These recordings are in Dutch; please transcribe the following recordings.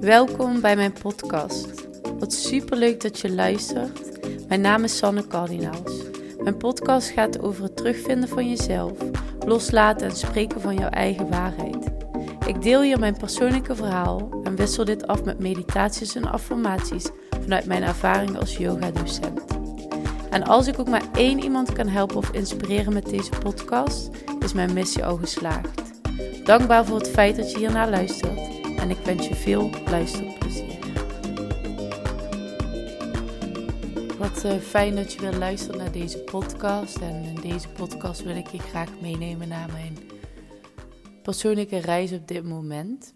Welkom bij mijn podcast. Wat superleuk dat je luistert. Mijn naam is Sanne Cardinaals. Mijn podcast gaat over het terugvinden van jezelf, loslaten en spreken van jouw eigen waarheid. Ik deel hier mijn persoonlijke verhaal en wissel dit af met meditaties en affirmaties vanuit mijn ervaring als yoga-docent. En als ik ook maar één iemand kan helpen of inspireren met deze podcast, is mijn missie al geslaagd. Dankbaar voor het feit dat je hiernaar luistert en ik wens je veel luisterplezier. Wat uh, fijn dat je weer luistert naar deze podcast. En in deze podcast wil ik je graag meenemen naar mijn persoonlijke reis op dit moment.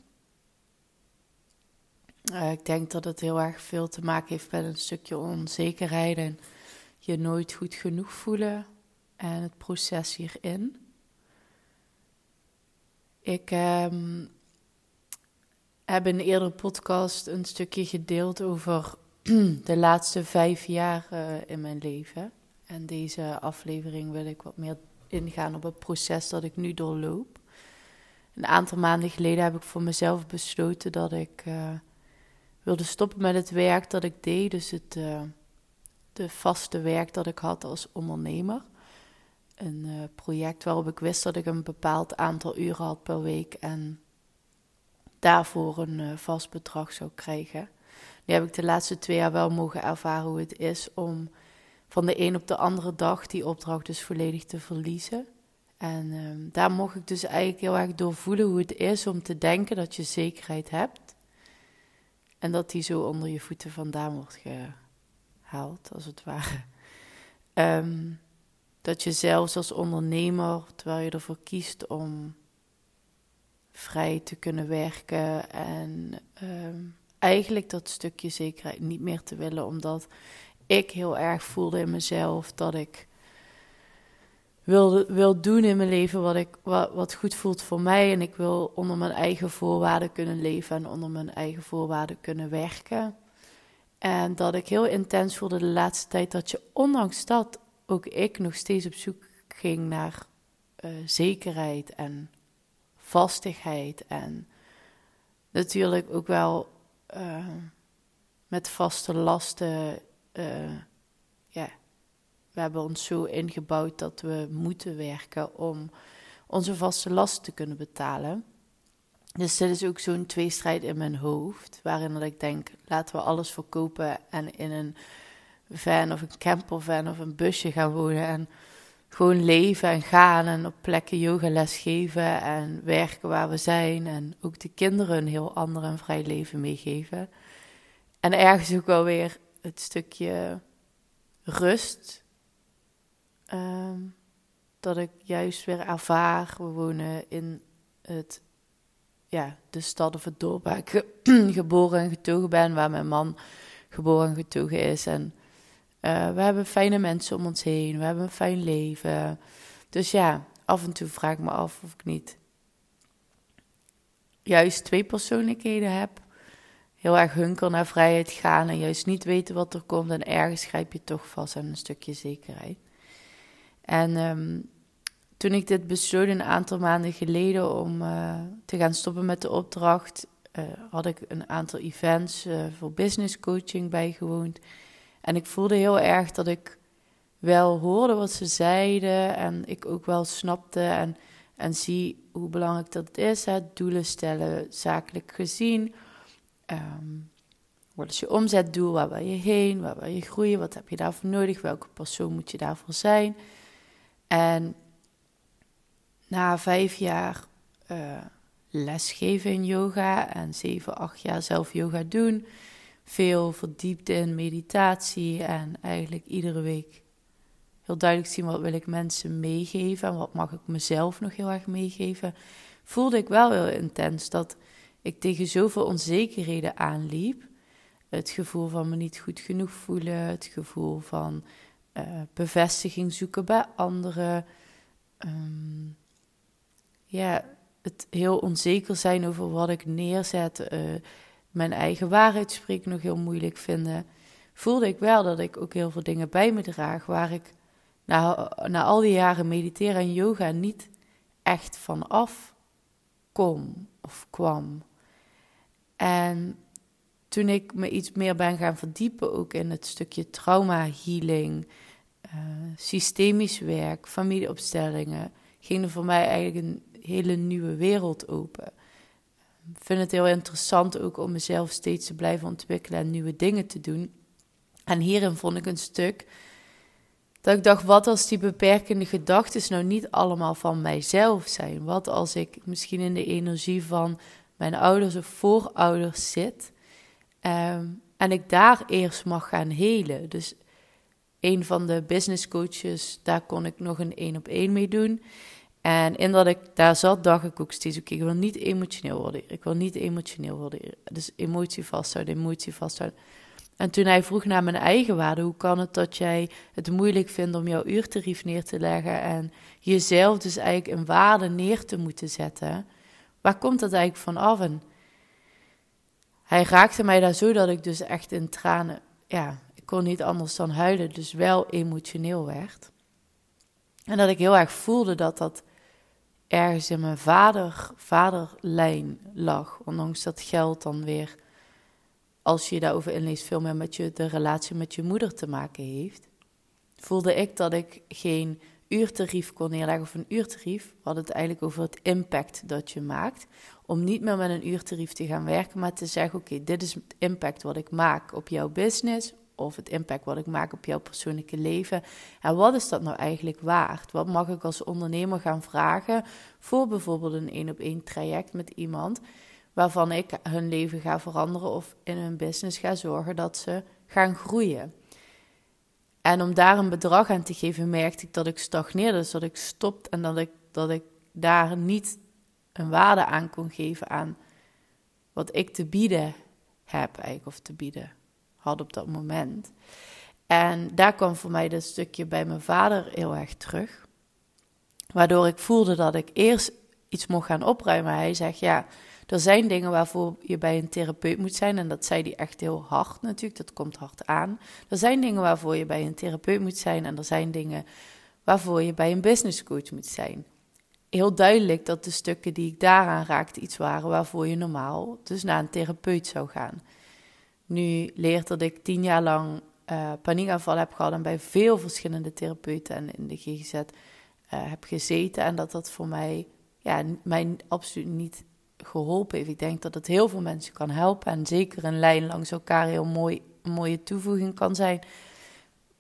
Uh, ik denk dat het heel erg veel te maken heeft met een stukje onzekerheid en je nooit goed genoeg voelen en het proces hierin. Ik um, heb in een eerdere podcast een stukje gedeeld over de laatste vijf jaar in mijn leven. En deze aflevering wil ik wat meer ingaan op het proces dat ik nu doorloop. Een aantal maanden geleden heb ik voor mezelf besloten dat ik uh, wilde stoppen met het werk dat ik deed. Dus het uh, de vaste werk dat ik had als ondernemer. Een uh, project waarop ik wist dat ik een bepaald aantal uren had per week en daarvoor een uh, vast bedrag zou krijgen. Nu heb ik de laatste twee jaar wel mogen ervaren hoe het is om van de een op de andere dag die opdracht dus volledig te verliezen. En uh, daar mocht ik dus eigenlijk heel erg doorvoelen hoe het is om te denken dat je zekerheid hebt. En dat die zo onder je voeten vandaan wordt gehaald, als het ware. Um, dat je zelfs als ondernemer, terwijl je ervoor kiest om vrij te kunnen werken en um, eigenlijk dat stukje zekerheid niet meer te willen, omdat ik heel erg voelde in mezelf dat ik wil, wil doen in mijn leven wat, ik, wat, wat goed voelt voor mij. En ik wil onder mijn eigen voorwaarden kunnen leven en onder mijn eigen voorwaarden kunnen werken. En dat ik heel intens voelde de laatste tijd dat je, ondanks dat, ook ik nog steeds op zoek ging naar uh, zekerheid en vastigheid. En natuurlijk ook wel uh, met vaste lasten. Uh, ja, we hebben ons zo ingebouwd dat we moeten werken om onze vaste lasten te kunnen betalen. Dus dit is ook zo'n tweestrijd in mijn hoofd, waarin dat ik denk, laten we alles verkopen en in een van of een campervan of een busje gaan wonen en gewoon leven en gaan en op plekken yogales geven en werken waar we zijn en ook de kinderen een heel ander en vrij leven meegeven. En ergens ook wel weer het stukje rust um, dat ik juist weer ervaar. We wonen in het, ja, de stad of het dorp waar ik geboren en getogen ben, waar mijn man geboren en getogen is en uh, we hebben fijne mensen om ons heen. We hebben een fijn leven. Dus ja, af en toe vraag ik me af of ik niet juist twee persoonlijkheden heb. Heel erg hunker naar vrijheid gaan en juist niet weten wat er komt. En ergens grijp je toch vast aan een stukje zekerheid. En um, toen ik dit besloot een aantal maanden geleden om uh, te gaan stoppen met de opdracht, uh, had ik een aantal events voor business coaching bijgewoond. En ik voelde heel erg dat ik wel hoorde wat ze zeiden en ik ook wel snapte en, en zie hoe belangrijk dat is. Doelen stellen, zakelijk gezien. Um, wat is je omzetdoel? Waar wil je heen? Waar wil je groeien? Wat heb je daarvoor nodig? Welke persoon moet je daarvoor zijn? En na vijf jaar uh, lesgeven in yoga en zeven, acht jaar zelf yoga doen, veel verdiept in meditatie en eigenlijk iedere week heel duidelijk zien wat wil ik mensen meegeven en wat mag ik mezelf nog heel erg meegeven, voelde ik wel heel intens dat ik tegen zoveel onzekerheden aanliep. Het gevoel van me niet goed genoeg voelen, het gevoel van uh, bevestiging zoeken bij anderen. Um, ja, het heel onzeker zijn over wat ik neerzet. Uh, mijn eigen waarheid spreken nog heel moeilijk vinden, voelde ik wel dat ik ook heel veel dingen bij me draag waar ik na, na al die jaren mediteren en yoga niet echt van af kom of kwam. En toen ik me iets meer ben gaan verdiepen, ook in het stukje trauma healing, uh, systemisch werk, familieopstellingen, ging er voor mij eigenlijk een hele nieuwe wereld open. Vind het heel interessant ook om mezelf steeds te blijven ontwikkelen en nieuwe dingen te doen. En hierin vond ik een stuk dat ik dacht, wat als die beperkende gedachten nou niet allemaal van mijzelf zijn? Wat als ik misschien in de energie van mijn ouders of voorouders zit ehm, en ik daar eerst mag gaan helen? Dus een van de business coaches, daar kon ik nog een één op één mee doen. En in dat ik daar zat, dacht ik ook steeds: oké, ik wil niet emotioneel worden. Ik wil niet emotioneel worden. Dus emotie vasthouden, emotie vasthouden. En toen hij vroeg naar mijn eigen waarde, hoe kan het dat jij het moeilijk vindt om jouw uurtarief neer te leggen en jezelf dus eigenlijk een waarde neer te moeten zetten? Waar komt dat eigenlijk van af? En hij raakte mij daar zo dat ik dus echt in tranen, ja, ik kon niet anders dan huilen, dus wel emotioneel werd. En dat ik heel erg voelde dat dat ergens in mijn vader, vaderlijn lag, ondanks dat geld dan weer als je daarover inleest, veel meer met je, de relatie met je moeder te maken heeft, voelde ik dat ik geen uurtarief kon neerleggen of een uurtarief. We het eigenlijk over het impact dat je maakt. Om niet meer met een uurtarief te gaan werken, maar te zeggen: Oké, dit is het impact wat ik maak op jouw business. Of het impact wat ik maak op jouw persoonlijke leven. En wat is dat nou eigenlijk waard? Wat mag ik als ondernemer gaan vragen voor bijvoorbeeld een één op één traject met iemand? waarvan ik hun leven ga veranderen of in hun business ga zorgen dat ze gaan groeien. En om daar een bedrag aan te geven, merkte ik dat ik stagneerde, dus dat ik stopte en dat ik, dat ik daar niet een waarde aan kon geven aan wat ik te bieden heb, eigenlijk, of te bieden had op dat moment. En daar kwam voor mij dat stukje bij mijn vader heel erg terug. Waardoor ik voelde dat ik eerst iets mocht gaan opruimen. Hij zegt, ja, er zijn dingen waarvoor je bij een therapeut moet zijn. En dat zei hij echt heel hard natuurlijk. Dat komt hard aan. Er zijn dingen waarvoor je bij een therapeut moet zijn. En er zijn dingen waarvoor je bij een business coach moet zijn. Heel duidelijk dat de stukken die ik daaraan raakte iets waren waarvoor je normaal dus naar een therapeut zou gaan. Nu leert dat ik tien jaar lang uh, paniekaanval heb gehad en bij veel verschillende therapeuten en in de GGZ eh, heb gezeten. En dat dat voor mij, ja, mij absoluut niet geholpen heeft. Ik denk dat het heel veel mensen kan helpen. En zeker een lijn langs elkaar heel mooi, een mooie toevoeging kan zijn.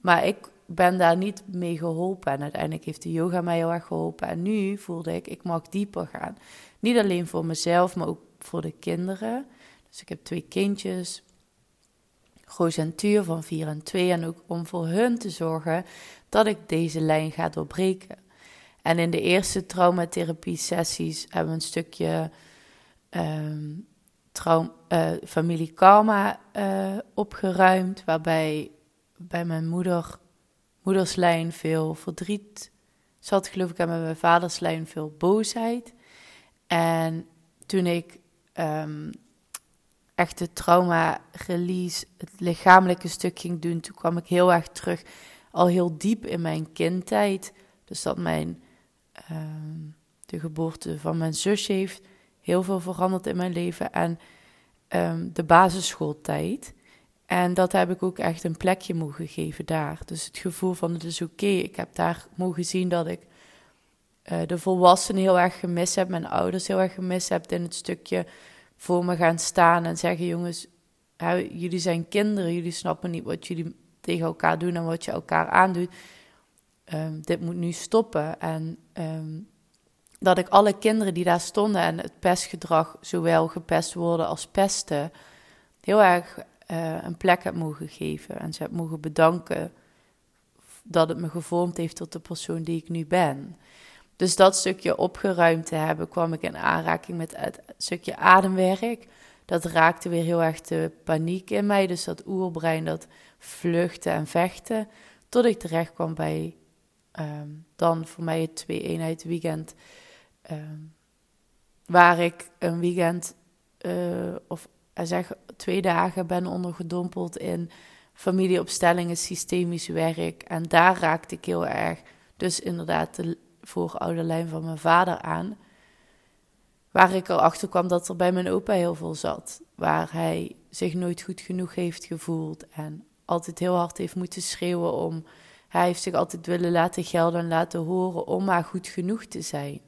Maar ik ben daar niet mee geholpen. En uiteindelijk heeft de yoga mij heel erg geholpen. En nu voelde ik, ik mag dieper gaan. Niet alleen voor mezelf, maar ook voor de kinderen. Dus ik heb twee kindjes. Roos en Tuur van 4 en 2. En ook om voor hun te zorgen dat ik deze lijn ga doorbreken. En in de eerste traumatherapie sessies hebben we een stukje um, traum, uh, familie karma uh, opgeruimd, waarbij bij mijn moeder, moederslijn veel verdriet zat, geloof ik, en bij mijn vaderslijn veel boosheid. En toen ik um, echt het trauma-release, het lichamelijke stuk ging doen, toen kwam ik heel erg terug, al heel diep in mijn kindtijd. Dus dat mijn, um, de geboorte van mijn zusje heeft heel veel veranderd in mijn leven. En um, de basisschooltijd. En dat heb ik ook echt een plekje mogen geven daar. Dus het gevoel van het is oké. Ik heb daar mogen zien dat ik uh, de volwassenen heel erg gemist heb. Mijn ouders heel erg gemist heb in het stukje voor me gaan staan en zeggen: jongens, jullie zijn kinderen. Jullie snappen niet wat jullie tegen elkaar doen en wat je elkaar aandoet. Um, dit moet nu stoppen. En um, dat ik alle kinderen die daar stonden en het pestgedrag, zowel gepest worden als pesten, heel erg uh, een plek heb mogen geven. En ze heb mogen bedanken dat het me gevormd heeft tot de persoon die ik nu ben. Dus dat stukje opgeruimd te hebben, kwam ik in aanraking met het stukje ademwerk. Dat raakte weer heel erg de paniek in mij. Dus dat oerbrein, dat vluchten en vechten. Tot ik terecht kwam bij um, dan voor mij het twee-eenheid weekend Ehm, waar ik een weekend uh, of uh, zeg twee dagen ben ondergedompeld in familieopstellingen, systemisch werk. En daar raakte ik heel erg, dus inderdaad, de vooroude lijn van mijn vader aan. Waar ik erachter kwam dat er bij mijn opa heel veel zat. Waar hij zich nooit goed genoeg heeft gevoeld en altijd heel hard heeft moeten schreeuwen om. Hij heeft zich altijd willen laten gelden en laten horen om maar goed genoeg te zijn.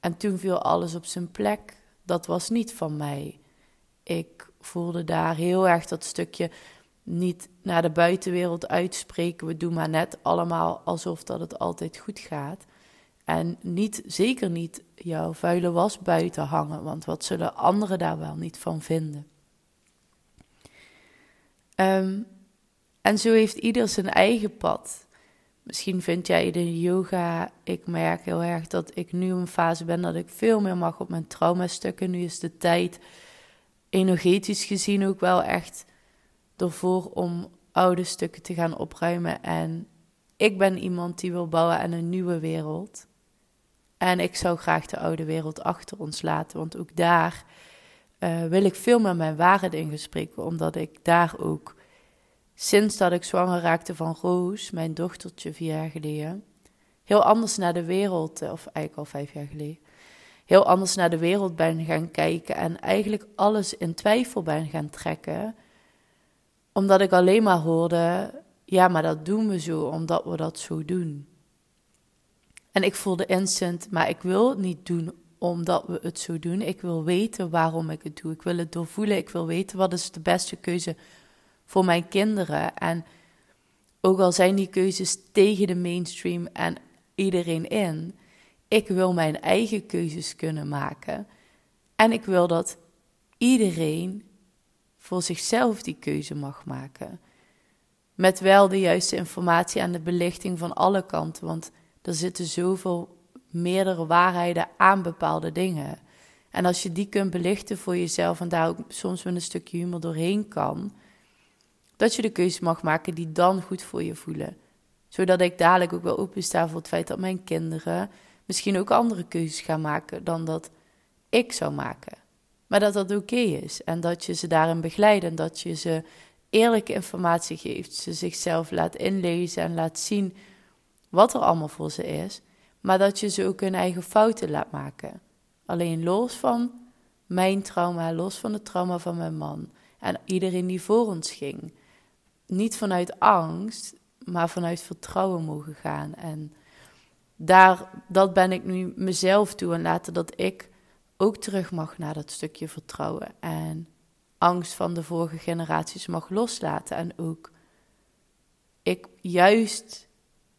En toen viel alles op zijn plek. Dat was niet van mij. Ik voelde daar heel erg dat stukje niet naar de buitenwereld uitspreken. We doen maar net allemaal alsof dat het altijd goed gaat. En niet, zeker niet jouw vuile was buiten hangen, want wat zullen anderen daar wel niet van vinden? Um, en zo heeft ieder zijn eigen pad. Misschien vind jij de yoga. Ik merk heel erg dat ik nu in een fase ben dat ik veel meer mag op mijn traumastukken. Nu is de tijd energetisch gezien ook wel echt ervoor om oude stukken te gaan opruimen. En ik ben iemand die wil bouwen aan een nieuwe wereld. En ik zou graag de oude wereld achter ons laten, want ook daar uh, wil ik veel meer mijn waarheid in gesprek, omdat ik daar ook sinds dat ik zwanger raakte van Roos, mijn dochtertje vier jaar geleden, heel anders naar de wereld, of eigenlijk al vijf jaar geleden, heel anders naar de wereld ben gaan kijken en eigenlijk alles in twijfel ben gaan trekken, omdat ik alleen maar hoorde, ja, maar dat doen we zo omdat we dat zo doen. En ik voelde instant, maar ik wil het niet doen omdat we het zo doen. Ik wil weten waarom ik het doe. Ik wil het doorvoelen. Ik wil weten wat is de beste keuze voor mijn kinderen. En ook al zijn die keuzes tegen de mainstream en iedereen in, ik wil mijn eigen keuzes kunnen maken. En ik wil dat iedereen voor zichzelf die keuze mag maken. Met wel de juiste informatie en de belichting van alle kanten. Want er zitten zoveel meerdere waarheden aan bepaalde dingen. En als je die kunt belichten voor jezelf en daar ook soms met een stukje humor doorheen kan, dat je de keuze mag maken die dan goed voor je voelen. Zodat ik dadelijk ook wel opensta voor het feit dat mijn kinderen misschien ook andere keuzes gaan maken dan dat ik zou maken. Maar dat dat oké is en dat je ze daarin begeleidt en dat je ze eerlijke informatie geeft, ze zichzelf laat inlezen en laat zien wat er allemaal voor ze is, maar dat je ze ook hun eigen fouten laat maken. Alleen los van mijn trauma, los van het trauma van mijn man en iedereen die voor ons ging niet vanuit angst, maar vanuit vertrouwen mogen gaan. En daar, dat ben ik nu mezelf toe en laten dat ik ook terug mag naar dat stukje vertrouwen. En angst van de vorige generaties mag loslaten. En ook ik juist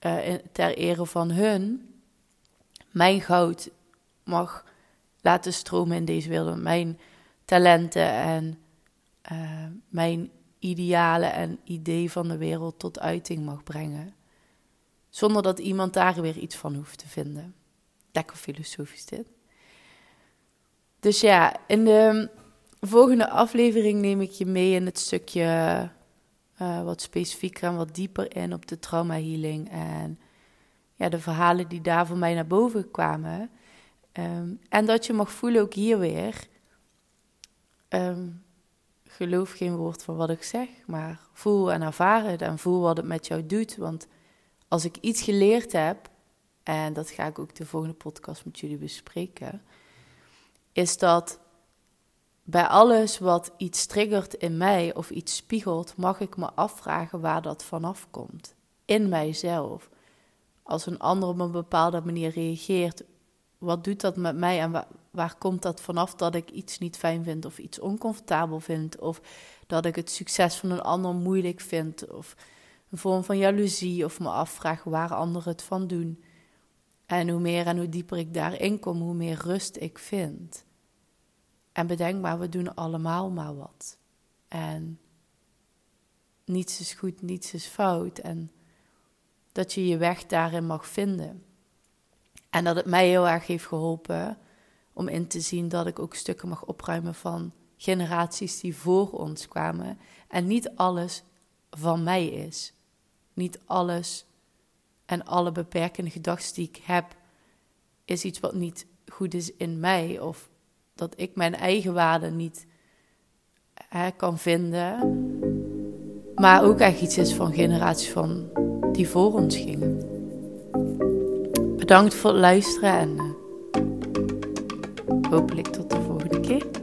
uh, ter ere van hun mijn goud mag laten stromen in deze wereld. Mijn talenten en uh, mijn idealen en idee van de wereld tot uiting mag brengen. Zonder dat iemand daar weer iets van hoeft te vinden. Lekker filosofisch dit. Dus ja, in de volgende aflevering neem ik je mee in het stukje uh, wat specifieker en wat dieper in op de trauma healing en ja, de verhalen die daar voor mij naar boven kwamen. Um, en dat je mag voelen ook hier weer. Um, geloof geen woord van wat ik zeg, maar voel en ervaar het en voel wat het met jou doet. Want als ik iets geleerd heb, en dat ga ik ook de volgende podcast met jullie bespreken, is dat bij alles wat iets triggert in mij of iets spiegelt, mag ik me afvragen waar dat vanaf komt. In mijzelf. Als een ander op een bepaalde manier reageert, wat doet dat met mij en waar komt dat vanaf dat ik iets niet fijn vind of iets oncomfortabel vind of dat ik het succes van een ander moeilijk vind of een vorm van jaloezie of me afvraag waar anderen het van doen. En hoe meer en hoe dieper ik daarin kom, hoe meer rust ik vind. En bedenk maar, we doen allemaal maar wat. En niets is goed, niets is fout. En dat je je weg daarin mag vinden. En dat het mij heel erg heeft geholpen om in te zien dat ik ook stukken mag opruimen van generaties die voor ons kwamen. En niet alles van mij is. Niet alles en alle beperkende gedachten die ik heb, is iets wat niet goed is in mij. Of dat ik mijn eigen waarde niet kan vinden. Maar ook echt iets is van generaties van die voor ons gingen. Bedankt voor het luisteren en. Hopelijk tot de volgende keer.